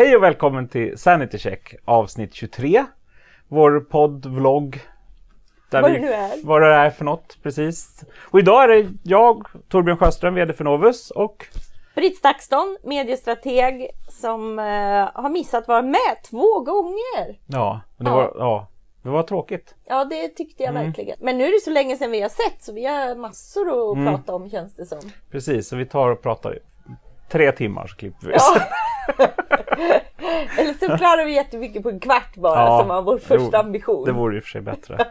Hej och välkommen till Sanity Check avsnitt 23. Vår podd, vlogg. Där vad det nu är. Vad det är för något, precis. Och idag är det jag, Torbjörn Sjöström, VD för Novus och Britt Stakston, mediestrateg som uh, har missat vara med två gånger. Ja, det, ja. Var, ja, det var tråkigt. Ja, det tyckte jag mm. verkligen. Men nu är det så länge sedan vi har sett så vi har massor att mm. prata om känns det som. Precis, så vi tar och pratar tre timmar så klipper vi. Ja. Eller så klarar vi jättemycket på en kvart bara ja, som var vår första det, ambition. Det vore i och för sig bättre.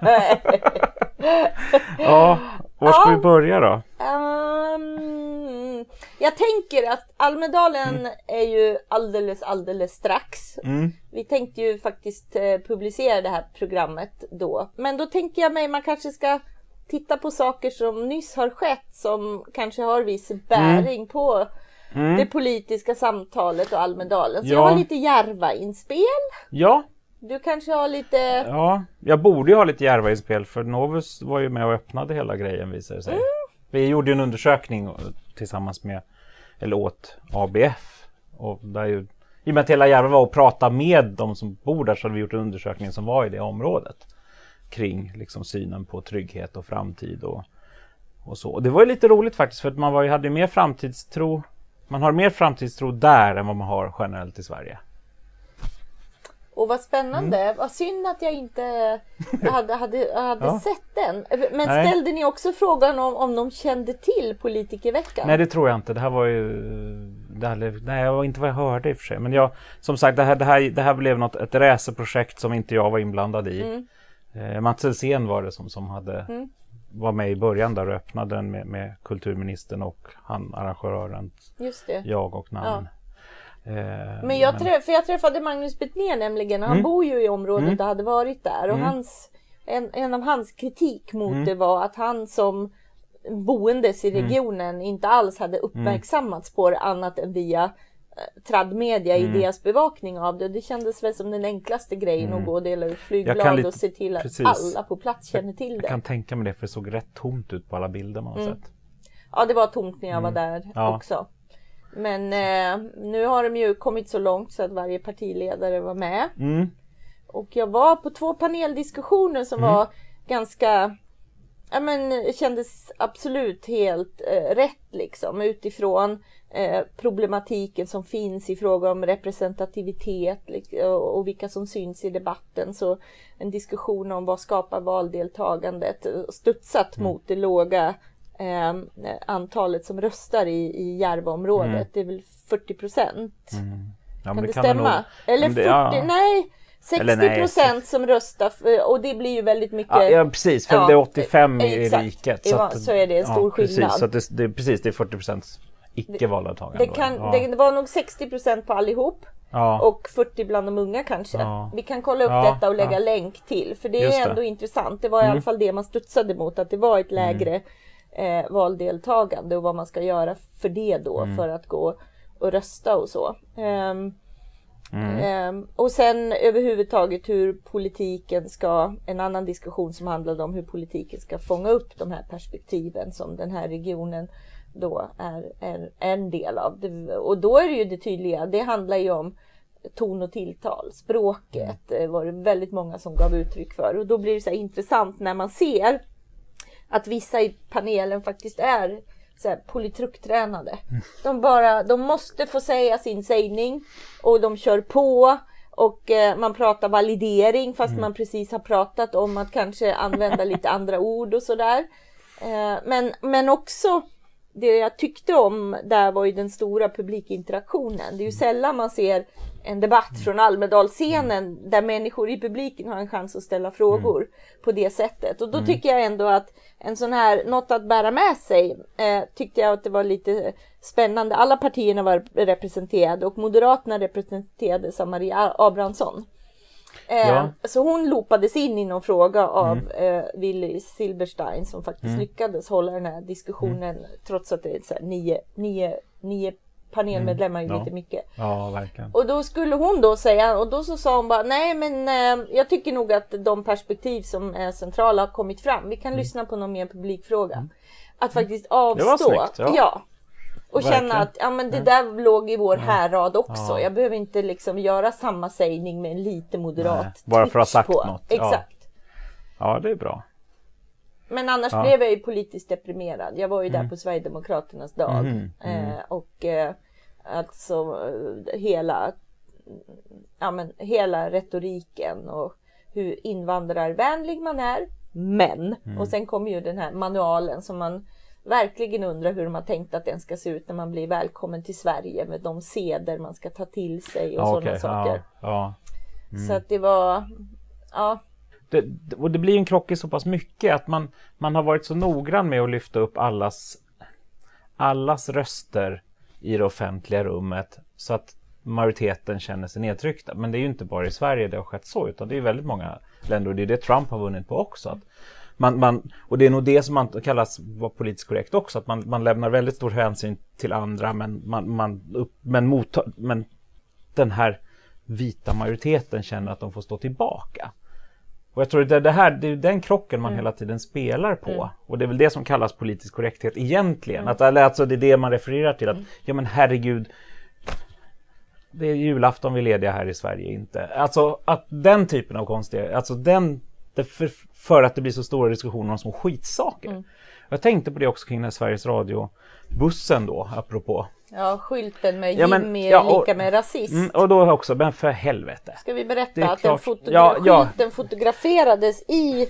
ja, var ska ja. vi börja då? Um, jag tänker att Almedalen mm. är ju alldeles, alldeles strax. Mm. Vi tänkte ju faktiskt eh, publicera det här programmet då. Men då tänker jag mig man kanske ska titta på saker som nyss har skett som kanske har viss bäring mm. på mm. det politiska samtalet och Almedalen. Så ja. jag har lite Järva-inspel. Ja. Du kanske har lite... Ja, jag borde ju ha lite Järva-inspel för Novus var ju med och öppnade hela grejen visade det sig. Mm. Vi gjorde en undersökning tillsammans med, eller åt ABF. Och där ju, I och med att hela Järva var och pratade med de som bor där så hade vi gjort en undersökning som var i det området. Kring liksom synen på trygghet och framtid och, och så. Och det var ju lite roligt faktiskt för att man var, hade mer framtidstro man har mer framtidstro där än vad man har generellt i Sverige. Och vad spännande. Mm. Vad synd att jag inte hade, hade, hade ja. sett den. Men Nej. ställde ni också frågan om, om de kände till politikerveckan? Nej, det tror jag inte. Det här var ju... Det här, nej, det var inte vad jag hörde i och för sig. Men jag, som sagt, det här, det här, det här blev något, ett reseprojekt som inte jag var inblandad i. Mm. Eh, Mats Elsén var det som, som hade mm var med i början där och öppnade den med, med kulturministern och han arrangören. Just det. Jag och namn. Ja. Eh, men jag, träff, för jag träffade Magnus Betnér nämligen. Han mm. bor ju i området mm. och hade varit där. Och mm. hans, en, en av hans kritik mot mm. det var att han som boendes i mm. regionen inte alls hade uppmärksammats på det annat än via tradmedia i mm. deras bevakning av det. Det kändes väl som den enklaste grejen mm. att gå och dela ut flygblad lite, och se till att precis. alla på plats känner till det. Jag kan tänka mig det för det såg rätt tomt ut på alla bilder man har mm. sett. Ja det var tomt när jag var mm. där ja. också. Men eh, nu har de ju kommit så långt så att varje partiledare var med. Mm. Och jag var på två paneldiskussioner som mm. var ganska Ja men kändes absolut helt eh, rätt liksom utifrån Eh, problematiken som finns i fråga om representativitet och vilka som syns i debatten. Så en diskussion om vad skapar valdeltagandet studsat mm. mot det låga eh, antalet som röstar i, i Järvaområdet. Mm. Det är väl 40 procent. Mm. Ja, kan det, kan stämma? Nog... Eller 40, ja. nej. 60 procent som röstar och det blir ju väldigt mycket. Ja, ja precis, för ja, det är 85 i, i riket. Så, att, så är det en stor ja, skillnad. Precis, så det, det, precis, det är 40 procent icke valdeltagande. Det, kan, ja. det var nog 60 procent på allihop. Ja. Och 40 bland de unga kanske. Ja. Vi kan kolla upp ja, detta och lägga länk till. För det är ändå intressant. Det var mm. i alla fall det man studsade mot. Att det var ett lägre mm. eh, valdeltagande och vad man ska göra för det då. Mm. För att gå och rösta och så. Um, um, och sen överhuvudtaget hur politiken ska, en annan diskussion som handlade om hur politiken ska fånga upp de här perspektiven som den här regionen då är, är en del av det. Och då är det ju det tydliga, det handlar ju om ton och tilltal, språket mm. var det väldigt många som gav uttryck för. Och då blir det så intressant när man ser att vissa i panelen faktiskt är så här, politruktränade. Mm. De, bara, de måste få säga sin sägning och de kör på och eh, man pratar validering fast mm. man precis har pratat om att kanske använda lite andra ord och sådär. Eh, men, men också det jag tyckte om där var ju den stora publikinteraktionen. Det är ju sällan man ser en debatt från Almedalsscenen där människor i publiken har en chans att ställa frågor mm. på det sättet. Och då mm. tycker jag ändå att en sån här, något att bära med sig, eh, tyckte jag att det var lite spännande. Alla partierna var representerade och Moderaterna representerades av Maria Abrahamsson. Eh, ja. Så hon loopades in i någon fråga av mm. eh, Willy Silberstein som faktiskt mm. lyckades hålla den här diskussionen mm. trots att det är så nio, nio, nio panelmedlemmar mm. är ja. lite mycket. Ja, verkligen. Och då skulle hon då säga, och då så sa hon bara, nej men eh, jag tycker nog att de perspektiv som är centrala har kommit fram. Vi kan mm. lyssna på någon mer publikfråga. Mm. Att faktiskt avstå. Det var snyggt, ja. ja. Och Verkligen. känna att ja, men det där låg i vår ja. härrad också. Ja. Jag behöver inte liksom göra samma sägning med en lite moderat Nej, Bara för att ha sagt på. något. Exakt. Ja. ja, det är bra. Men annars blev jag ju politiskt deprimerad. Jag var ju mm. där på Sverigedemokraternas dag. Mm. Mm. Eh, och eh, alltså hela, ja, men, hela retoriken och hur invandrarvänlig man är. Men, mm. och sen kommer ju den här manualen som man verkligen undrar hur de har tänkt att den ska se ut när man blir välkommen till Sverige med de seder man ska ta till sig och ja, sådana okay. saker. Ja, ja. Mm. Så att det var, ja. Det, och det blir en krock i så pass mycket att man, man har varit så noggrann med att lyfta upp allas, allas röster i det offentliga rummet så att majoriteten känner sig nedtryckta. Men det är ju inte bara i Sverige det har skett så utan det är väldigt många länder och det är det Trump har vunnit på också. Att man, man, och det är nog det som man kallas vara politiskt korrekt också, att man, man lämnar väldigt stor hänsyn till andra men, man, man, upp, men, mot, men den här vita majoriteten känner att de får stå tillbaka. Och jag tror att det, det, här, det är den krocken man mm. hela tiden spelar på. Mm. Och det är väl det som kallas politisk korrekthet egentligen. Mm. Att, alltså det är det man refererar till. att mm. Ja men herregud, det är julafton vi är lediga här i Sverige inte. Alltså att den typen av konstiga, alltså den, för, för att det blir så stora diskussioner om små skitsaker. Mm. Jag tänkte på det också kring den Sveriges Radio-bussen då, apropå. Ja, skylten med ja, men, Jimmy ja, och, lika med rasist. Mm, och då också, men för helvete. Ska vi berätta att den fotogra ja, ja. skylten fotograferades i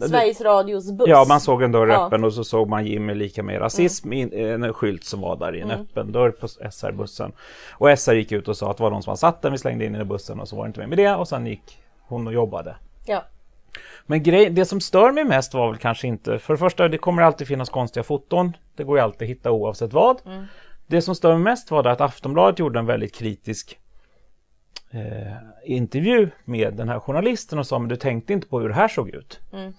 Sveriges Radios buss. Ja, man såg en dörr ja. öppen och så såg man Jimmy lika med rasism mm. i en skylt som var där i en mm. öppen dörr på SR-bussen. Och SR gick ut och sa att det var de som hade satt den, vi slängde in den i bussen och så var det inte mer med det och sen gick hon och jobbade. Ja. Men grej, det som stör mig mest var väl kanske inte, för det första det kommer alltid finnas konstiga foton, det går ju alltid att hitta oavsett vad. Mm. Det som stör mig mest var att Aftonbladet gjorde en väldigt kritisk eh, intervju med den här journalisten och sa men du tänkte inte på hur det här såg ut. Mm.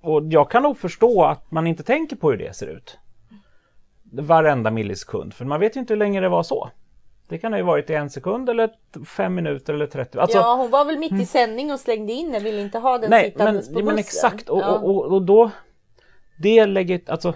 Och jag kan nog förstå att man inte tänker på hur det ser ut. Varenda millisekund, för man vet ju inte hur länge det var så. Det kan ha varit i en sekund eller fem minuter eller 30. Alltså, ja, hon var väl mitt i mm. sändning och slängde in den, ville inte ha den nej, sittandes men, på bussen. Men exakt, och, ja. och, och, och, då det lägger, alltså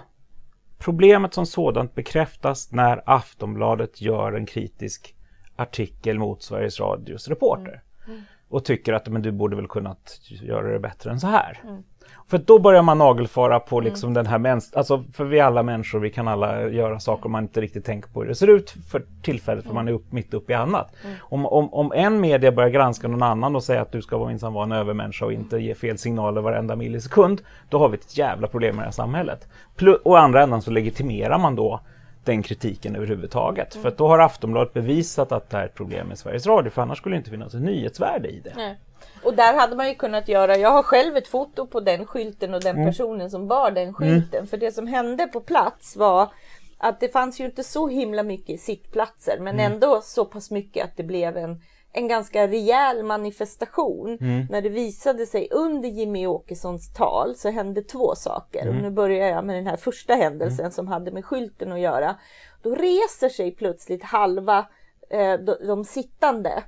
problemet som sådant bekräftas när Aftonbladet gör en kritisk artikel mot Sveriges Radios reporter. Mm. Mm. Och tycker att men du borde väl kunnat göra det bättre än så här. Mm. För då börjar man nagelfara på mm. liksom mm. den här mänskliga, alltså för vi är alla människor, vi kan alla göra saker man inte riktigt tänker på hur det ser ut för tillfället för mm. man är upp, mitt uppe i annat. Mm. Om, om, om en media börjar granska någon annan och säga att du ska minsann vara en övermänniska och inte ge fel signaler varenda millisekund, då har vi ett jävla problem i det här samhället. Plus, å andra änden så legitimerar man då den kritiken överhuvudtaget. Mm. För då har Aftonbladet bevisat att det här är ett problem med Sveriges Radio, för annars skulle det inte finnas ett nyhetsvärde i det. Nej. Och där hade man ju kunnat göra, jag har själv ett foto på den skylten och den mm. personen som bar den mm. skylten. Mm. För det som hände på plats var att det fanns ju inte så himla mycket sittplatser men mm. ändå så pass mycket att det blev en, en ganska rejäl manifestation. Mm. När det visade sig under Jimmy Åkessons tal så hände två saker. Och nu börjar jag med den här första händelsen som hade med skylten att göra. Då reser sig plötsligt halva eh, de, de sittande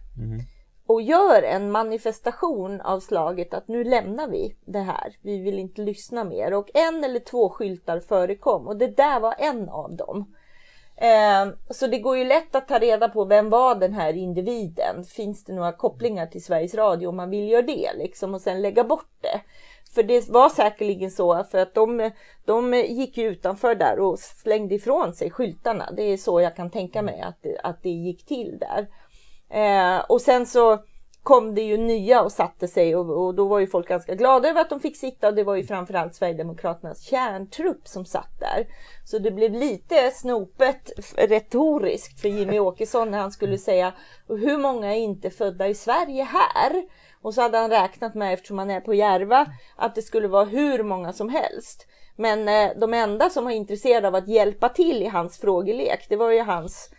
och gör en manifestation av slaget att nu lämnar vi det här. Vi vill inte lyssna mer. Och en eller två skyltar förekom och det där var en av dem. Ehm, så det går ju lätt att ta reda på vem var den här individen. Finns det några kopplingar till Sveriges Radio om man vill göra det liksom och sen lägga bort det. För det var säkerligen så för att de, de gick ju utanför där och slängde ifrån sig skyltarna. Det är så jag kan tänka mig att, att det gick till där. Eh, och sen så kom det ju nya och satte sig och, och, då var ju folk ganska glada över att de fick sitta och det var ju framförallt Sverigedemokraternas kärntrupp som satt där. Så det blev lite snopet retoriskt för Jimmy Åkesson när han skulle säga hur många är inte födda i Sverige här? Och så hade han räknat med, eftersom han är på Järva, att det skulle vara hur många som helst. Men eh, de enda som var intresserade av att hjälpa till i hans frågelek, det var ju hans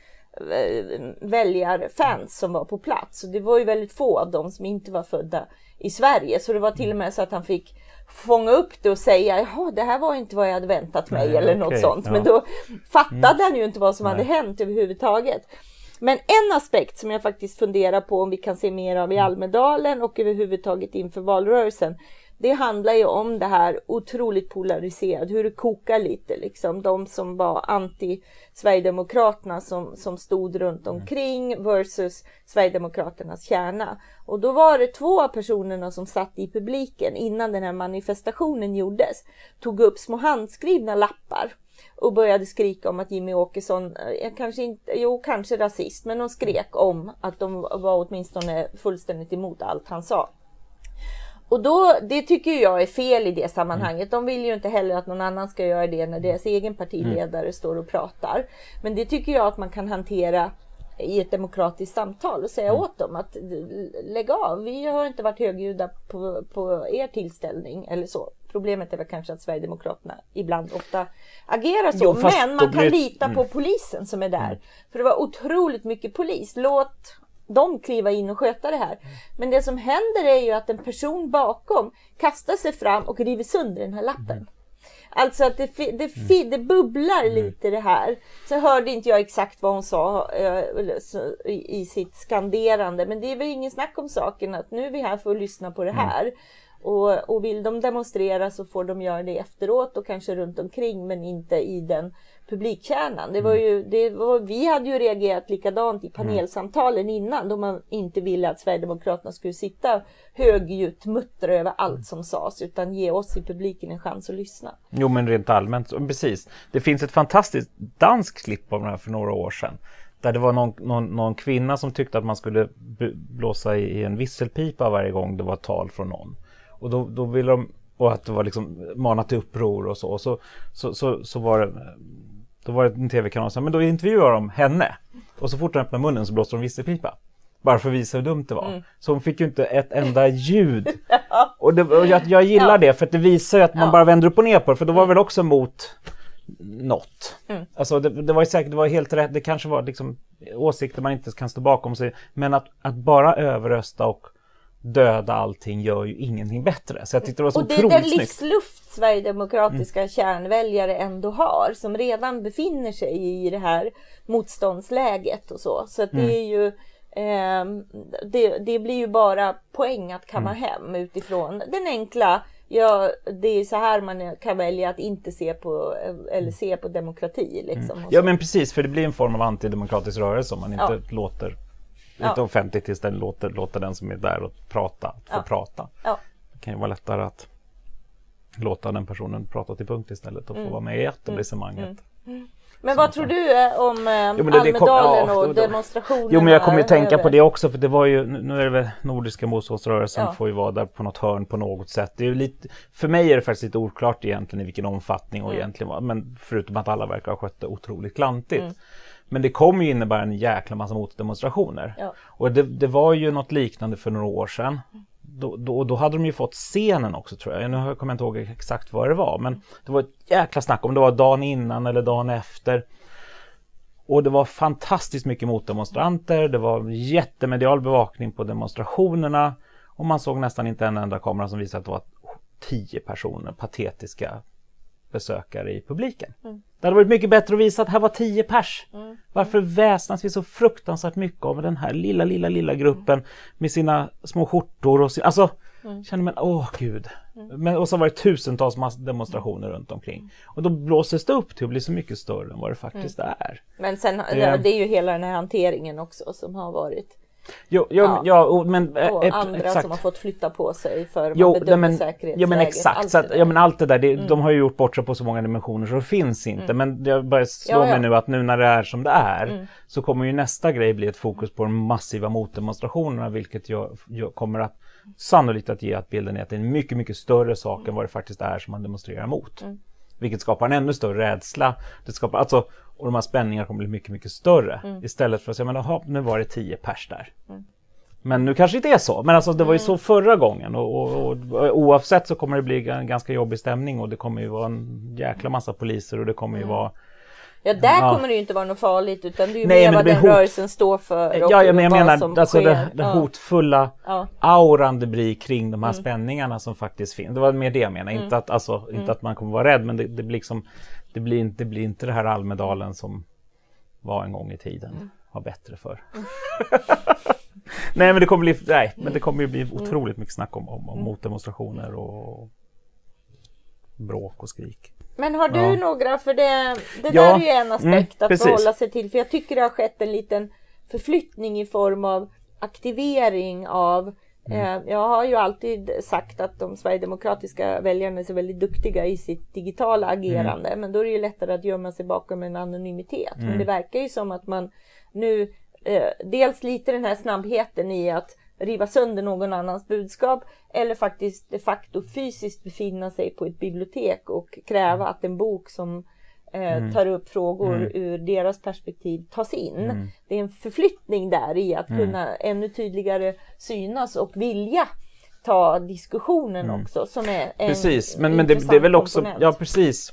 väljarfans som var på plats. Och det var ju väldigt få av dem som inte var födda i Sverige. Så det var till och med så att han fick fånga upp det och säga jaha det här var inte vad jag hade väntat mig Nej, eller okay, något sånt. Ja. Men då fattade mm. han ju inte vad som Nej. hade hänt överhuvudtaget. Men en aspekt som jag faktiskt funderar på om vi kan se mer av i Almedalen och överhuvudtaget inför valrörelsen. Det handlar ju om det här otroligt polariserade, hur det kokar lite liksom. De som var anti Sverigedemokraterna som, som stod runt mm. omkring versus Sverigedemokraternas kärna. Och då var det två av personerna som satt i publiken innan den här manifestationen gjordes, tog upp små handskrivna lappar och började skrika om att Jimmy Åkesson, eh, kanske inte, jo kanske rasist, men de skrek om att de var åtminstone fullständigt emot allt han sa. Och då, det tycker jag är fel i det sammanhanget. De vill ju inte heller att någon annan ska göra det när deras egen partiledare mm. står och pratar. Men det tycker jag att man kan hantera i ett demokratiskt samtal och säga mm. åt dem att lägg av, vi har inte varit högljudda på, på er tillställning eller så. Problemet är väl kanske att Sverigedemokraterna ibland ofta agerar så. Jo, men man kan blir... lita mm. på polisen som är där. Mm. För det var otroligt mycket polis. Låt dem kliva in och sköta det här. Men det som händer är ju att en person bakom kastar sig fram och river sönder den här lappen. Mm. Alltså att det, det, mm. det bubblar mm. lite det här. Så hörde inte jag exakt vad hon sa äh, i sitt skanderande. Men det är väl ingen snack om saken att nu är vi här för att lyssna på det här. Mm. Och, och vill de demonstrera så får de göra det efteråt och kanske runt omkring men inte i den publikkärnan. Det var mm. ju, det var, vi hade ju reagerat likadant i panelsamtalen innan då man inte ville att Sverigedemokraterna skulle sitta högljutt muttra över allt som sades utan ge oss i publiken en chans att lyssna. Jo men rent allmänt, precis. Det finns ett fantastiskt danskt klipp av det här för några år sedan. Där det var någon, någon, någon kvinna som tyckte att man skulle blåsa i en visselpipa varje gång det var tal från någon. Och då, då ville de, och att det var liksom manat till uppror och så. Och så, så, så, så var det då var det en tv-kanal som men då intervjuar de henne. Och så fort hon öppnar munnen så blåser de visselpipa. Bara för att visa hur dumt det var. Mm. Så hon fick ju inte ett enda ljud. och, det, och jag, jag, gillar ja. det för att det visar ju att man ja. bara vänder upp och ner på det. För då var det väl också mot något. Mm. Alltså det, det, var ju säkert, det var helt rätt. Det kanske var liksom åsikter man inte kan stå bakom sig. Men att, att bara överrösta och döda allting gör ju ingenting bättre. Så jag tyckte det var så Och det är den livsluft Sverigedemokratiska mm. kärnväljare ändå har som redan befinner sig i det här motståndsläget och så. Så mm. det är ju eh, det, det, blir ju bara poäng att kamma mm. hem utifrån den enkla Ja, det är så här man kan välja att inte se på eller se på demokrati. Liksom, mm. Ja men precis, för det blir en form av antidemokratisk rörelse om man inte ja. låter ja. inte offentligt tills den låter, låter den som är där och prata, få ja. prata. Ja. Det kan ju vara lättare att låta den personen prata till punkt istället och mm. få vara med i etablissemanget. Mm. Mm. Men vad tror du eh, om eh, jo, det, Almedalen ja, och demonstrationerna? Jo men jag kommer ju tänka över. på det också för det var ju, nu är det väl Nordiska motståndsrörelsen ja. får ju vara där på något hörn på något sätt. Det är lite, för mig är det faktiskt lite oklart egentligen i vilken omfattning och mm. egentligen men förutom att alla verkar ha skött det otroligt klantigt. Mm. Men det kommer ju innebära en jäkla massa motdemonstrationer. Ja. Och det, det, var ju något liknande för några år sedan. Då, då, då, hade de ju fått scenen också tror jag. Nu kommer jag inte ihåg exakt vad det var. Men det var ett jäkla snack om det var dagen innan eller dagen efter. Och det var fantastiskt mycket motdemonstranter. Det var jättemedial bevakning på demonstrationerna. Och man såg nästan inte en enda kamera som visade att det var tio personer, patetiska besökare i publiken. Mm. Det hade varit mycket bättre att visa att här var tio pers. Mm. Varför väsnas vi så fruktansvärt mycket av den här lilla, lilla, lilla gruppen med sina små skjortor och sin, alltså mm. känner man, åh gud. Mm. Men, och så var det tusentals demonstrationer runt omkring. Och då blåses det upp till att bli så mycket större än vad det faktiskt mm. är. Men sen, det, det är ju hela den här hanteringen också som har varit Jo, jo, ja. ja men, och äh, andra exakt. som har fått flytta på sig för jo, man bedömer men, säkerhetsläget. Ja men exakt, allt så att, ja, men allt det där, det, mm. de har ju gjort bort sig på så många dimensioner så det finns inte. Mm. Men jag börjar slå ja, ja. mig nu att nu när det är som det är mm. så kommer ju nästa grej bli ett fokus på de massiva motdemonstrationerna vilket jag, jag kommer att sannolikt att ge att bilden är att det är en mycket, mycket större sak än vad det faktiskt är som man demonstrerar mot. Vilket skapar en ännu större rädsla. Det skapar, alltså, och de här spänningarna kommer bli mycket, mycket större. Mm. Istället för att säga, men aha, nu var det tio pers där. Mm. Men nu kanske inte är så. Men alltså det var ju så mm. förra gången och, och, och, oavsett så kommer det bli en ganska jobbig stämning och det kommer ju vara en jäkla massa poliser och det kommer ju mm. vara Ja, där ja. kommer det ju inte vara något farligt utan det är ju Nej, mer vad den hot... rörelsen står för. Och ja, ja men jag menar alltså det, det hotfulla ja. auran det blir kring de här mm. spänningarna som faktiskt finns. Det var mer det jag menade, mm. inte, att, alltså, inte mm. att man kommer vara rädd men det, det, blir liksom, det, blir inte, det blir inte det här Almedalen som var en gång i tiden. Mm. Var bättre för. nej, men det kommer bli, nej, men det kommer ju bli otroligt mycket snack om, om, om motdemonstrationer och bråk och skrik. Men har du ja. några, för det, det ja. där är ju en aspekt mm, att precis. förhålla sig till. För jag tycker det har skett en liten förflyttning i form av aktivering av Mm. Eh, jag har ju alltid sagt att de sverigedemokratiska väljarna är så väldigt duktiga i sitt digitala agerande. Mm. Men då är det ju lättare att gömma sig bakom en anonymitet. Mm. Men det verkar ju som att man nu eh, dels lite den här snabbheten i att riva sönder någon annans budskap eller faktiskt de facto fysiskt befinna sig på ett bibliotek och kräva att en bok som eh, mm. tar upp frågor mm. ur deras perspektiv tas in. Mm. Det är en förflyttning där i att mm. kunna ännu tydligare synas och vilja ta diskussionen mm. också som är en Precis, men, men det, det är väl också, komponent. ja precis.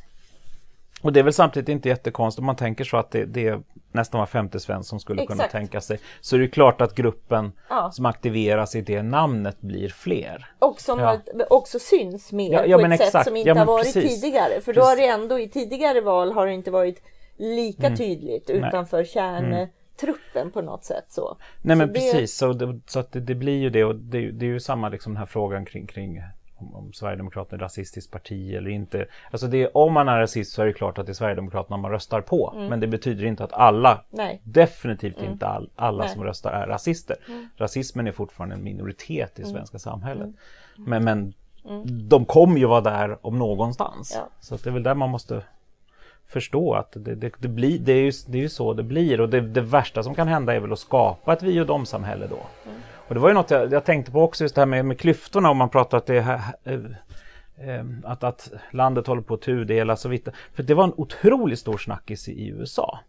Och det är väl samtidigt inte jättekonstigt om man tänker så att det, det nästan var femte svensk som skulle Exakt. kunna tänka sig. Så det är klart att gruppen ja. som aktiveras i det namnet blir fler. Och som ja. också syns mer ja, ja, på ett exakt. sätt som inte har varit precis. tidigare. För då har det ändå i tidigare val har det inte varit lika mm. tydligt utanför kärntruppen mm. på något sätt. Så. Nej men det... precis, så, det, så att det, det, blir ju det och det, det är ju samma liksom den här frågan kring, kring om, om Sverigedemokraterna är ett rasistiskt parti eller inte. Alltså det, om man är rasist så är det klart att det är Sverigedemokraterna man röstar på. Mm. Men det betyder inte att alla, Nej. definitivt mm. inte all, alla Nej. som röstar är rasister. Mm. Rasismen är fortfarande en minoritet i mm. svenska samhället. Mm. Men, men mm. de kommer ju vara där om någonstans. Ja. Så det är väl där man måste förstå att det, det, det, blir, det, är ju, det är ju så det blir och det, det värsta som kan hända är väl att skapa ett vi och dom-samhälle då. Mm. Och det var ju något jag, jag, tänkte på också, just det här med, med klyftorna om man pratar att det är eh, eh, att, att landet håller på att tudelas och vitt. För det var en otroligt stor snackis i USA.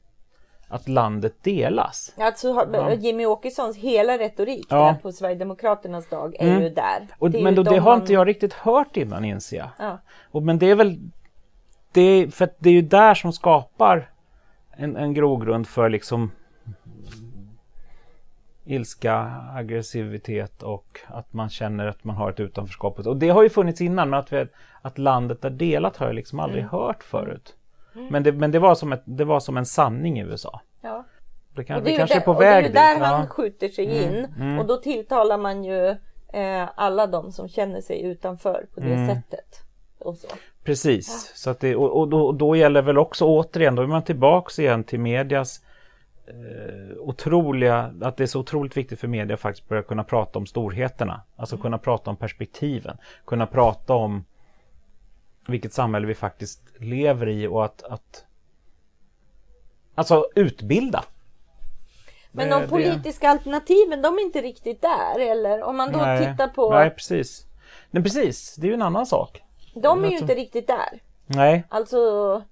Att landet delas. Alltså. Jimmy Åkessons hela retorik ja. på Sverigedemokraternas dag är mm. ju där. Och, men då, det har man... inte jag riktigt hört innan inser jag. Ja. Och, men det är väl det, för det är ju där som skapar en, en grogrund för liksom ilska, aggressivitet och att man känner att man har ett utanförskap. Och det har ju funnits innan men att, vi, att landet är delat har jag liksom aldrig mm. hört förut. Mm. Men, det, men det, var som ett, det var som en sanning i USA. Ja. Det, kan, och det, det kanske är på väg dit. Det är där han skjuter sig mm. in mm. och då tilltalar man ju eh, alla de som känner sig utanför på det mm. sättet. Precis, ja. så att det, och, och då, då, gäller väl också återigen, då är man tillbaks igen till medias eh, otroliga, att det är så otroligt viktigt för media faktiskt börja kunna prata om storheterna. Alltså mm. kunna prata om perspektiven, kunna prata om vilket samhälle vi faktiskt lever i och att, att alltså utbilda. Men de politiska det... alternativen, de är inte riktigt där eller? Om man då nej, tittar på... Nej, precis. Nej, precis. Det är ju en annan sak. De är ju inte riktigt där. Nej. Alltså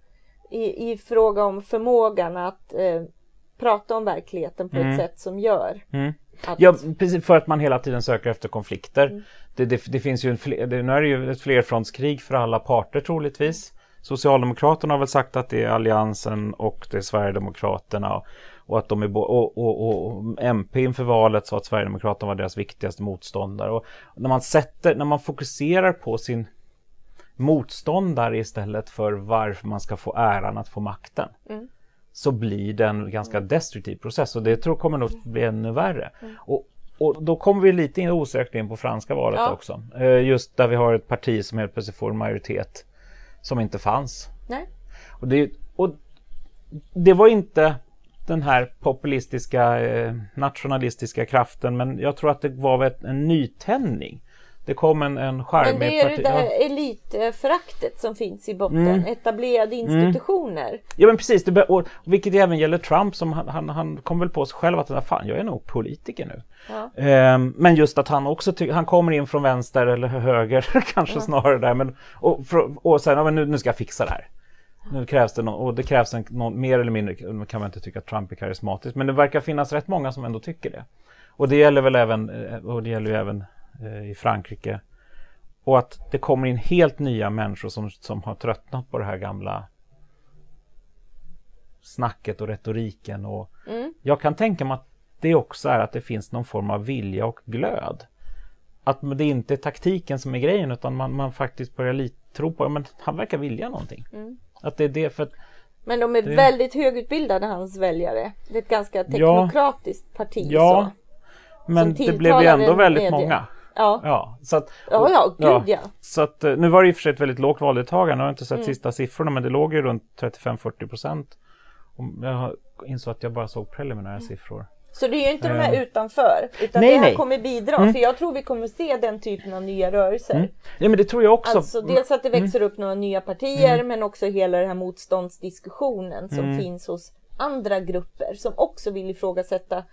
i, i fråga om förmågan att eh, prata om verkligheten på mm. ett sätt som gör mm. att... Ja, precis för att man hela tiden söker efter konflikter. Mm. Det, det, det, finns ju en fler, det, nu är det ju ett flerfrontskrig för alla parter troligtvis. Socialdemokraterna har väl sagt att det är Alliansen och det är Sverigedemokraterna och att de är och, och, och MP inför valet sa att Sverigedemokraterna var deras viktigaste motståndare. Och när man sätter, när man fokuserar på sin motståndare istället för varför man ska få äran att få makten. Mm så blir det en ganska destruktiv process och det tror kommer nog bli ännu värre. Mm. Och, och då kommer vi lite in osökt in på franska valet ja. också. Eh, just där vi har ett parti som helt plötsligt får en majoritet som inte fanns. Nej. Och det, och det var inte den här populistiska eh, nationalistiska kraften men jag tror att det var en nytändning det kom en, en charmig... Men det är det där ja. elitföraktet som finns i botten. Mm. Etablerade mm. institutioner. Mm. Ja men precis, det, och, vilket även gäller Trump som han, han, han kom väl på sig själv att fan jag är nog politiker nu. Ja. Ehm, men just att han också han kommer in från vänster eller höger kanske ja. snarare där. Men, och, och sen, ja, men nu, nu ska jag fixa det här. Nu krävs det någon, och det krävs en, någon, mer eller mindre, nu kan man inte tycka att Trump är karismatisk, men det verkar finnas rätt många som ändå tycker det. Och det gäller väl även, eh, och det gäller ju även Eh, i Frankrike. Och att det kommer in helt nya människor som, som har tröttnat på det här gamla snacket och retoriken. Och mm. Jag kan tänka mig att det också är att det finns någon form av vilja och glöd. Att det inte är taktiken som är grejen utan man, man faktiskt börjar lite tro på att han verkar vilja någonting. Mm. Att det är det för Men de är det... väldigt högutbildade hans väljare. Det är ett ganska teknokratiskt ja, parti. Ja, så. Men det blev ju ändå väldigt medie. många. Ja. Ja, så att, ja, ja, gud ja. Så att, eh, nu var det i och för sig ett väldigt lågt valdeltagande, jag har inte sett mm. sista siffrorna, men det låg ju runt 35-40 procent. Jag insåg att jag bara såg preliminära mm. siffror. Så det är ju inte de här eh. utanför, utan nej, det här nej. kommer bidra. Mm. För jag tror vi kommer se den typen av nya rörelser. Mm. Ja men det tror jag också. Alltså dels att det mm. växer upp några nya partier mm. men också hela den här motståndsdiskussionen som mm. finns hos andra grupper som också vill ifrågasätta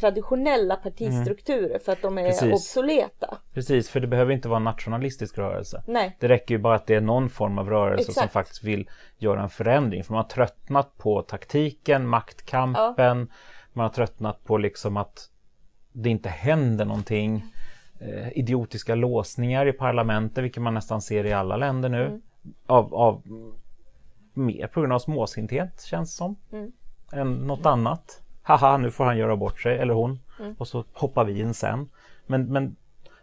traditionella partistrukturer mm. för att de är Precis. obsoleta. Precis, för det behöver inte vara en nationalistisk rörelse. Nej. Det räcker ju bara att det är någon form av rörelse Exakt. som faktiskt vill göra en förändring. För man har tröttnat på taktiken, maktkampen, ja. man har tröttnat på liksom att det inte händer någonting. Eh, idiotiska låsningar i parlamentet, vilket man nästan ser i alla länder nu. Mm. Av, av mer på grund av småsinthet känns som. Mm. Än något annat haha nu får han göra bort sig, eller hon. Mm. Och så hoppar vi in sen. Men, men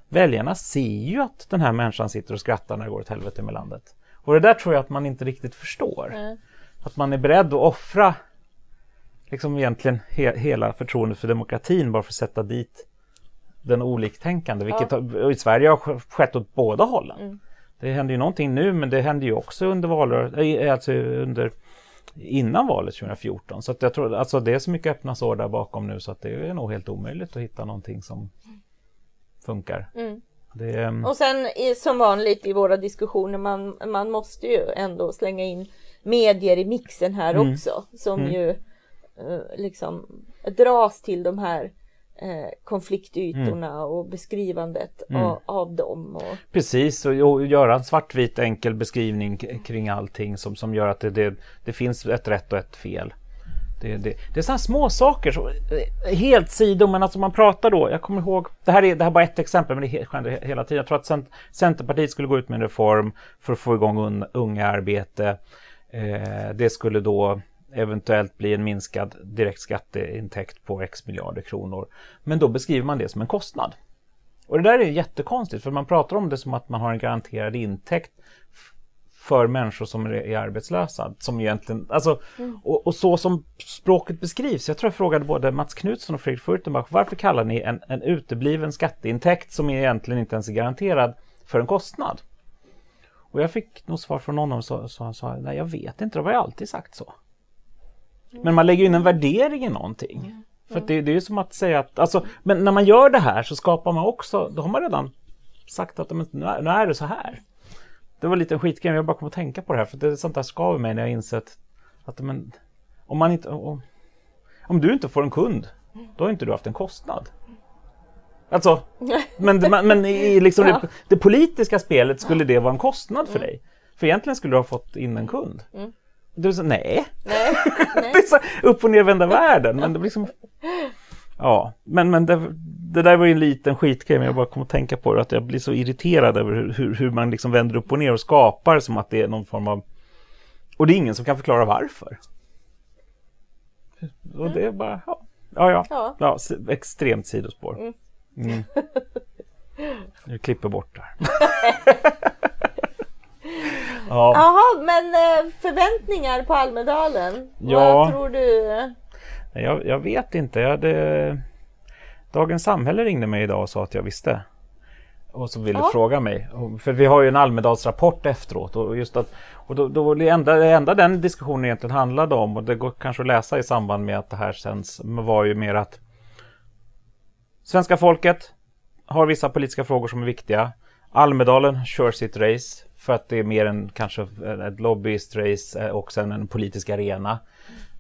väljarna ser ju att den här människan sitter och skrattar när det går åt helvete med landet. Och det där tror jag att man inte riktigt förstår. Mm. Att man är beredd att offra liksom egentligen he hela förtroendet för demokratin bara för att sätta dit den oliktänkande, vilket ja. i Sverige har skett åt båda hållen. Mm. Det händer ju någonting nu men det händer ju också under valrörelsen, alltså under innan valet 2014. Så jag tror alltså det är så mycket öppna sår där bakom nu så att det är nog helt omöjligt att hitta någonting som funkar. Mm. Det, ehm, och sen som vanligt i våra diskussioner, man, man måste ju ändå slänga in medier i mixen här mm. också som mm. ju eh, liksom dras till de här eh, konfliktytorna mm. och beskrivandet mm. av, av, dem. Och... Precis, och, och göra en svartvit enkel beskrivning kring allting som, som gör att det, det, det finns ett rätt och ett fel. Det, det, det är sådana små saker, så, eh, helt sido, men alltså man pratar då, jag kommer ihåg, det här är, det här är bara ett exempel, men det sker hela tiden. Jag tror att Centerpartiet skulle gå ut med en reform för att få igång unga arbete. Eh, det skulle då eventuellt bli en minskad direkt skatteintäkt på x miljarder kronor. Men då beskriver man det som en kostnad. Och det där är jättekonstigt för man pratar om det som att man har en garanterad intäkt för människor som är arbetslösa. Som egentligen, alltså, mm. och, och, så som språket beskrivs. Jag tror jag frågade både Mats Knutsson och Fredrik Furtenbach varför kallar ni en, en utebliven skatteintäkt som egentligen inte ens är garanterad för en kostnad? Och jag fick nog svar från någon som sa, nej jag vet inte, det har jag alltid sagt så. Men man lägger in en värdering i någonting. För det, det, är ju som att säga att, alltså, men när man gör det här så skapar man också, då har man redan sagt att men, nu, är, nu är det så här. Det var lite en skitgrej, jag bara kom att tänka på det här för det är sånt där skaver mig när jag insett att men, om man inte, om, om du inte får en kund, då har inte du haft en kostnad. Alltså, men, men i liksom ja. det, det, politiska spelet skulle det vara en kostnad för mm. dig. För egentligen skulle du ha fått in en kund. Mm. Du sa nej. nej, nej. det är så upp och nervända världen. Men det liksom... Ja, men, men det, det där var ju en liten skitgrej, men jag bara kom att tänka på det, att jag blir så irriterad över hur, hur, hur man liksom vänder upp och ner och skapar som att det är någon form av... Och det är ingen som kan förklara varför. Och det är bara, ja, ja, ja, ja. ja extremt sidospår. Mm. Mm. Jag klipper bort här. Ja. Jaha, men eh, förväntningar på Almedalen? Ja. Vad tror du? Jag, jag vet inte. Jag hade... Dagens Samhälle ringde mig idag och sa att jag visste. Och så ville ja. fråga mig. För vi har ju en Almedalsrapport efteråt. Och, just att, och då, då det, enda, det enda den diskussionen egentligen handlade om, och det går kanske att läsa i samband med att det här sänds, var ju mer att svenska folket har vissa politiska frågor som är viktiga. Almedalen kör sitt race. För att det är mer en kanske ett lobbyistrace eh, och sen en politisk arena.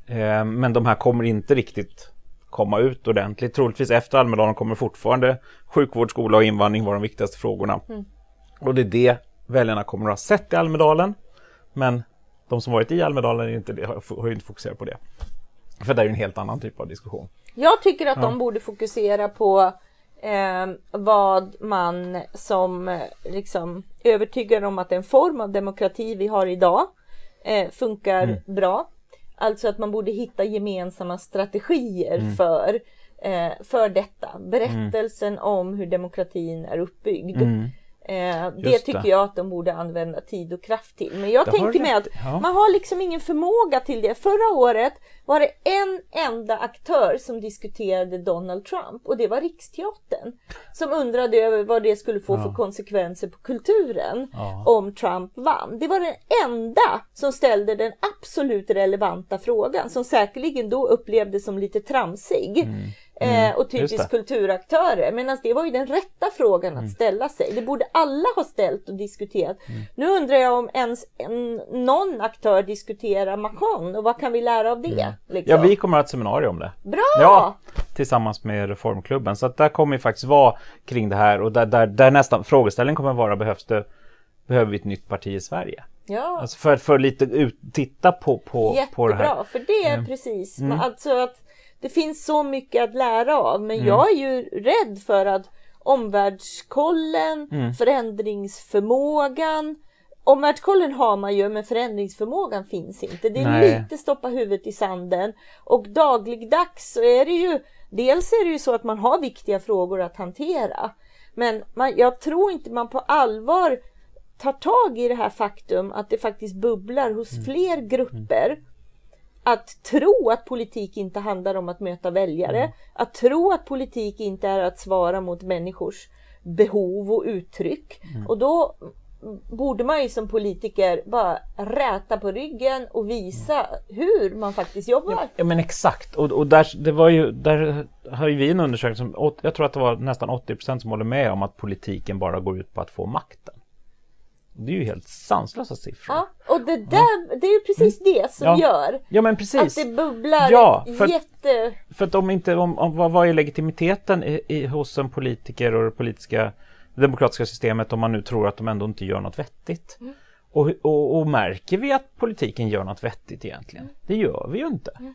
Eh, men de här kommer inte riktigt komma ut ordentligt. Troligtvis efter Almedalen kommer fortfarande sjukvård, skola och invandring vara de viktigaste frågorna. Mm. Och det är det väljarna kommer att ha sett i Almedalen. Men de som varit i Almedalen inte har ju inte fokuserat på det. För det är ju en helt annan typ av diskussion. Jag tycker att ja. de borde fokusera på eh, vad man som eh, liksom övertygad om att den form av demokrati vi har idag eh, funkar mm. bra. Alltså att man borde hitta gemensamma strategier mm. för, eh, för detta. Berättelsen mm. om hur demokratin är uppbyggd. Eh, det tycker det. jag att de borde använda tid och kraft till. Men jag det tänker mig att ja. man har liksom ingen förmåga till det. Förra året var det en enda aktör som diskuterade Donald Trump och det var Riksteatern. Som undrade över vad det skulle få ja. för konsekvenser på kulturen ja. om Trump vann. Det var den enda som ställde den absolut relevanta frågan som säkerligen då upplevdes som lite tramsig. Mm. Mm, och typiskt kulturaktörer. Medan det var ju den rätta frågan att mm. ställa sig. Det borde alla ha ställt och diskuterat. Mm. Nu undrar jag om ens en, någon aktör diskuterar Macron och vad kan vi lära av det? Mm. Liksom? Ja, vi kommer att ha ett seminarium om det. Bra! Ja, tillsammans med Reformklubben. Så att där kommer vi faktiskt vara kring det här och där, där, där nästan frågeställningen kommer vara behövs det, behöver vi ett nytt parti i Sverige? Ja. Alltså för, för lite ut, titta på, på, på det här. Jättebra, för det är mm. precis, mm. alltså att det finns så mycket att lära av men mm. jag är ju rädd för att omvärldskollen, mm. förändringsförmågan Omvärldskollen har man ju men förändringsförmågan finns inte. Det är Nej. lite stoppa huvudet i sanden och dagligdags så är det ju Dels är det ju så att man har viktiga frågor att hantera men man, jag tror inte man på allvar tar tag i det här faktum att det faktiskt bubblar hos mm. fler grupper att tro att politik inte handlar om att möta väljare, mm. att tro att politik inte är att svara mot människors behov och uttryck. Mm. Och då borde man ju som politiker bara räta på ryggen och visa hur man faktiskt jobbar. Ja, men exakt, och, och där, det var ju, där har ju vi en undersökning som, jag tror att det var nästan 80 procent som håller med om att politiken bara går ut på att få makten. Det är ju helt sanslösa siffror. Ja, och det där, det är ju precis mm. det som ja. gör ja, men precis. att det bubblar ja, för jätte... för att om inte, om, om, vad, vad är legitimiteten i, i, hos en politiker och det politiska det demokratiska systemet om man nu tror att de ändå inte gör något vettigt? Mm. Och, och, och, märker vi att politiken gör något vettigt egentligen? Mm. Det gör vi ju inte. Mm.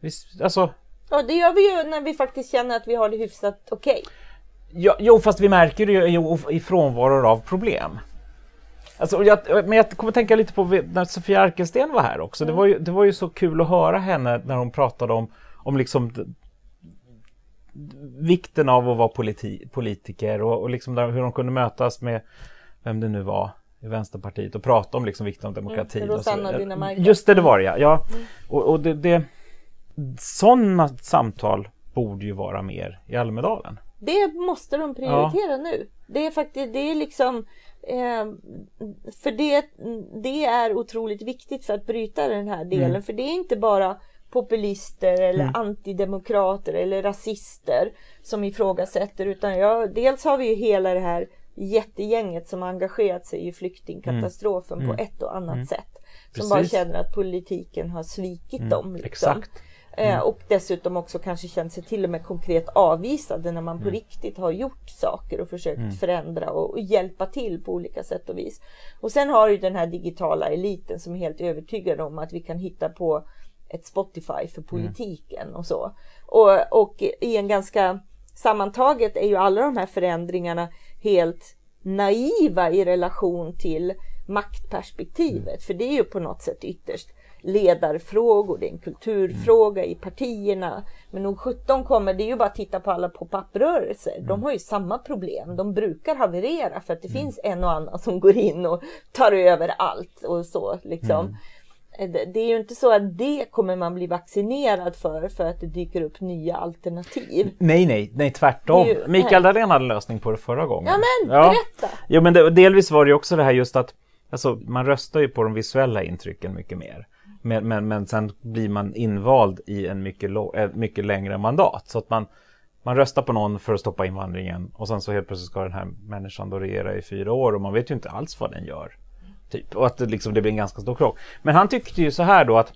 Vi, alltså... Ja, det gör vi ju när vi faktiskt känner att vi har det hyfsat okej. Okay. Ja, jo, fast vi märker det ju i frånvaro av problem. Alltså, jag, men jag kommer tänka lite på när Sofia Arkelsten var här också. Mm. Det, var ju, det var ju så kul att höra henne när hon pratade om, om liksom vikten av att vara politi politiker och, och liksom där, hur de kunde mötas med vem det nu var i Vänsterpartiet och prata om liksom vikten av demokrati. Mm, Rosanna Dinamarca. Just det, det var det ja. ja. Mm. Och, och det, det, sådana samtal borde ju vara mer i Almedalen. Det måste de prioritera ja. nu. Det är faktiskt, det är liksom för det, det är otroligt viktigt för att bryta den här delen. Mm. För det är inte bara populister eller mm. antidemokrater eller rasister som ifrågasätter. Utan ja, dels har vi ju hela det här jättegänget som engagerat sig i flyktingkatastrofen mm. på ett och annat mm. sätt. Som Precis. bara känner att politiken har svikit mm. dem. Liksom. Exakt. Eh, mm. Och dessutom också kanske känt sig till och med konkret avvisade när man på mm. riktigt har gjort saker och försökt mm. förändra och, och, hjälpa till på olika sätt och vis. Och sen har ju den här digitala eliten som är helt övertygad om att vi kan hitta på ett Spotify för mm. politiken och så. Och, och i en ganska sammantaget är ju alla de här förändringarna helt naiva i relation till maktperspektivet. Mm. För det är ju på något sätt ytterst ledarfrågor, det är en kulturfråga mm. i partierna. Men nog 17 kommer, det är ju bara att titta på alla pop-up-rörelser. Mm. De har ju samma problem. De brukar haverera för att det mm. finns en och annan som går in och tar över allt och så liksom. Mm. Eh, det är ju inte så att det kommer man bli vaccinerad för, för att det dyker upp nya alternativ. Nej, nej, nej tvärtom. Ju, Mikael Dahlén hade lösning på det förra gången. Ja, men berätta! Ja. Jo, men det, delvis var det ju också det här just att alltså, man röstar ju på de visuella intrycken mycket mer. Men, men, men sen blir man invald i en mycket, mycket längre mandat. Så att man, man röstar på någon för att stoppa invandringen och sen så helt plötsligt ska den här människan då regera i fyra år och man vet ju inte alls vad den gör. Typ. Och att det, liksom, det blir en ganska stor krock. Men han tyckte ju så här då att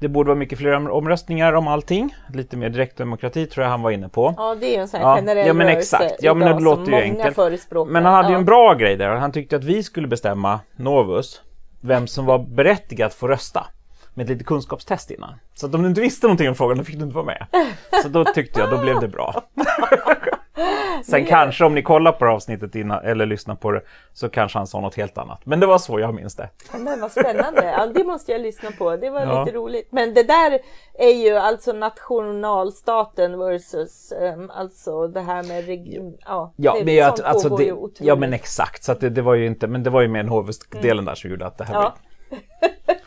det borde vara mycket fler omröstningar om allting. Lite mer direktdemokrati tror jag han var inne på. Ja, det är ju en sån här ja, generell ja, men exakt. Ja, men det låter ju enkelt. Men han hade ja. ju en bra grej där. Han tyckte att vi skulle bestämma, Novus, vem som var berättigad att få rösta med ett litet kunskapstest innan. Så att om du inte visste någonting om frågan då fick du inte vara med. Så då tyckte jag, då blev det bra. Sen kanske om ni kollar på det avsnittet innan, eller lyssnar på det så kanske han sa något helt annat. Men det var så jag minns det. Det var spännande. Ja, det måste jag lyssna på. Det var ja. lite roligt. Men det där är ju alltså nationalstaten versus um, alltså det här med region. Ja, ja det, men att, alltså det, ja men exakt. Så det, det, var ju inte, men det var ju mer HV-delen mm. där som gjorde att det här ja. var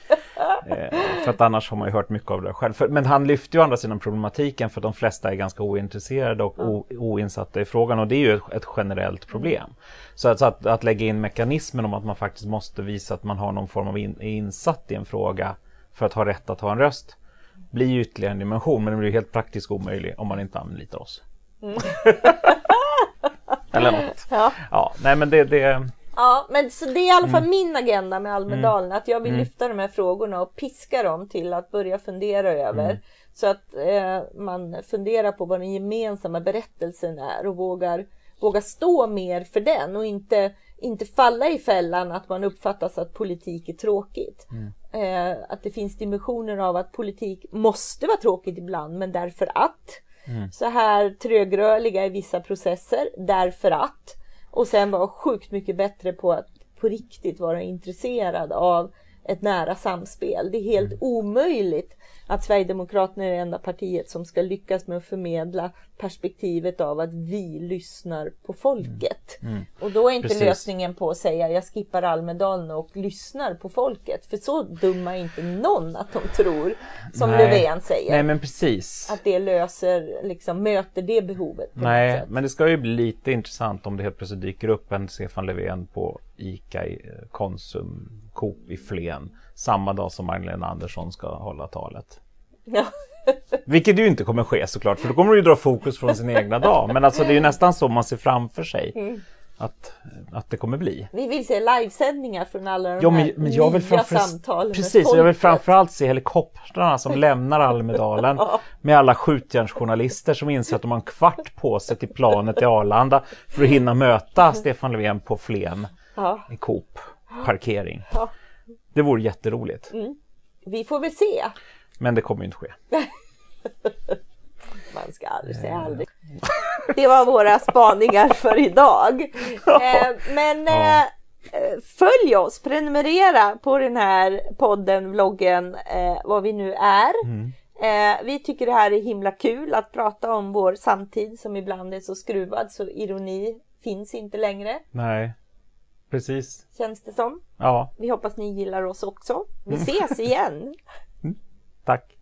för att annars har man ju hört mycket av det själv. För, men han lyfter ju å andra sidan problematiken för de flesta är ganska ointresserade och o, oinsatta i frågan och det är ju ett, ett generellt problem. Så, att, så att, att, lägga in mekanismen om att man faktiskt måste visa att man har någon form av in, insatt i en fråga för att ha rätt att ha en röst blir ju ytterligare en dimension men det blir helt praktiskt omöjlig om man inte anlitar oss. Mm. Eller något. Ja. ja, nej men det, det Ja, men så det är i alla fall mm. min agenda med Almedalen. Mm. Att jag vill mm. lyfta de här frågorna och piska dem till att börja fundera över. Mm. Så att eh, man funderar på vad den gemensamma berättelsen är och vågar, vågar stå mer för den och inte, inte falla i fällan att man uppfattas att politik är tråkigt. Mm. Eh, att det finns dimensioner av att politik måste vara tråkigt ibland men därför att. Mm. Så här trögrörliga i vissa processer därför att. Och sen vara sjukt mycket bättre på att på riktigt vara intresserad av ett nära samspel. Det är helt mm. omöjligt att Sverigedemokraterna är det enda partiet som ska lyckas med att förmedla perspektivet av att vi lyssnar på folket. Mm. Mm. Och då är inte Precis. lösningen på att säga jag skippar Almedalen och lyssnar på folket. För så dumma är inte någon att de tror, som Nej. Löfven säger. Nej men precis. Att det löser, liksom möter det behovet. Nej, men det ska ju bli lite intressant om det helt plötsligt dyker upp en Stefan Löfven på ICA, i eh, Konsum, Coop i Flen samma dag som Magdalena Andersson ska hålla talet. Ja. Vilket ju inte kommer ske såklart, för då kommer du ju dra fokus från sin egna dag. Men alltså det är ju nästan så man ser framför sig. Mm. Att, att det kommer bli. Vi vill se livesändningar från alla de ja, men, här men jag vill nya samtalen Precis, jag vill framförallt se helikoptrarna som lämnar Almedalen ja. med alla skjutjärnsjournalister som inser att de har en kvart på sig till planet i Arlanda för att hinna möta Stefan Löfven på Flen ja. i Coop parkering. Ja. Det vore jätteroligt. Mm. Vi får väl se. Men det kommer inte ske. Man ska aldrig säga aldrig. Det var våra spaningar för idag. Eh, men eh, följ oss, prenumerera på den här podden, vloggen, eh, vad vi nu är. Mm. Vi tycker det här är himla kul att prata om vår samtid som ibland är så skruvad så ironi finns inte längre. Nej. Precis. Känns det som. Ja. Vi hoppas ni gillar oss också. Vi ses igen. Tack.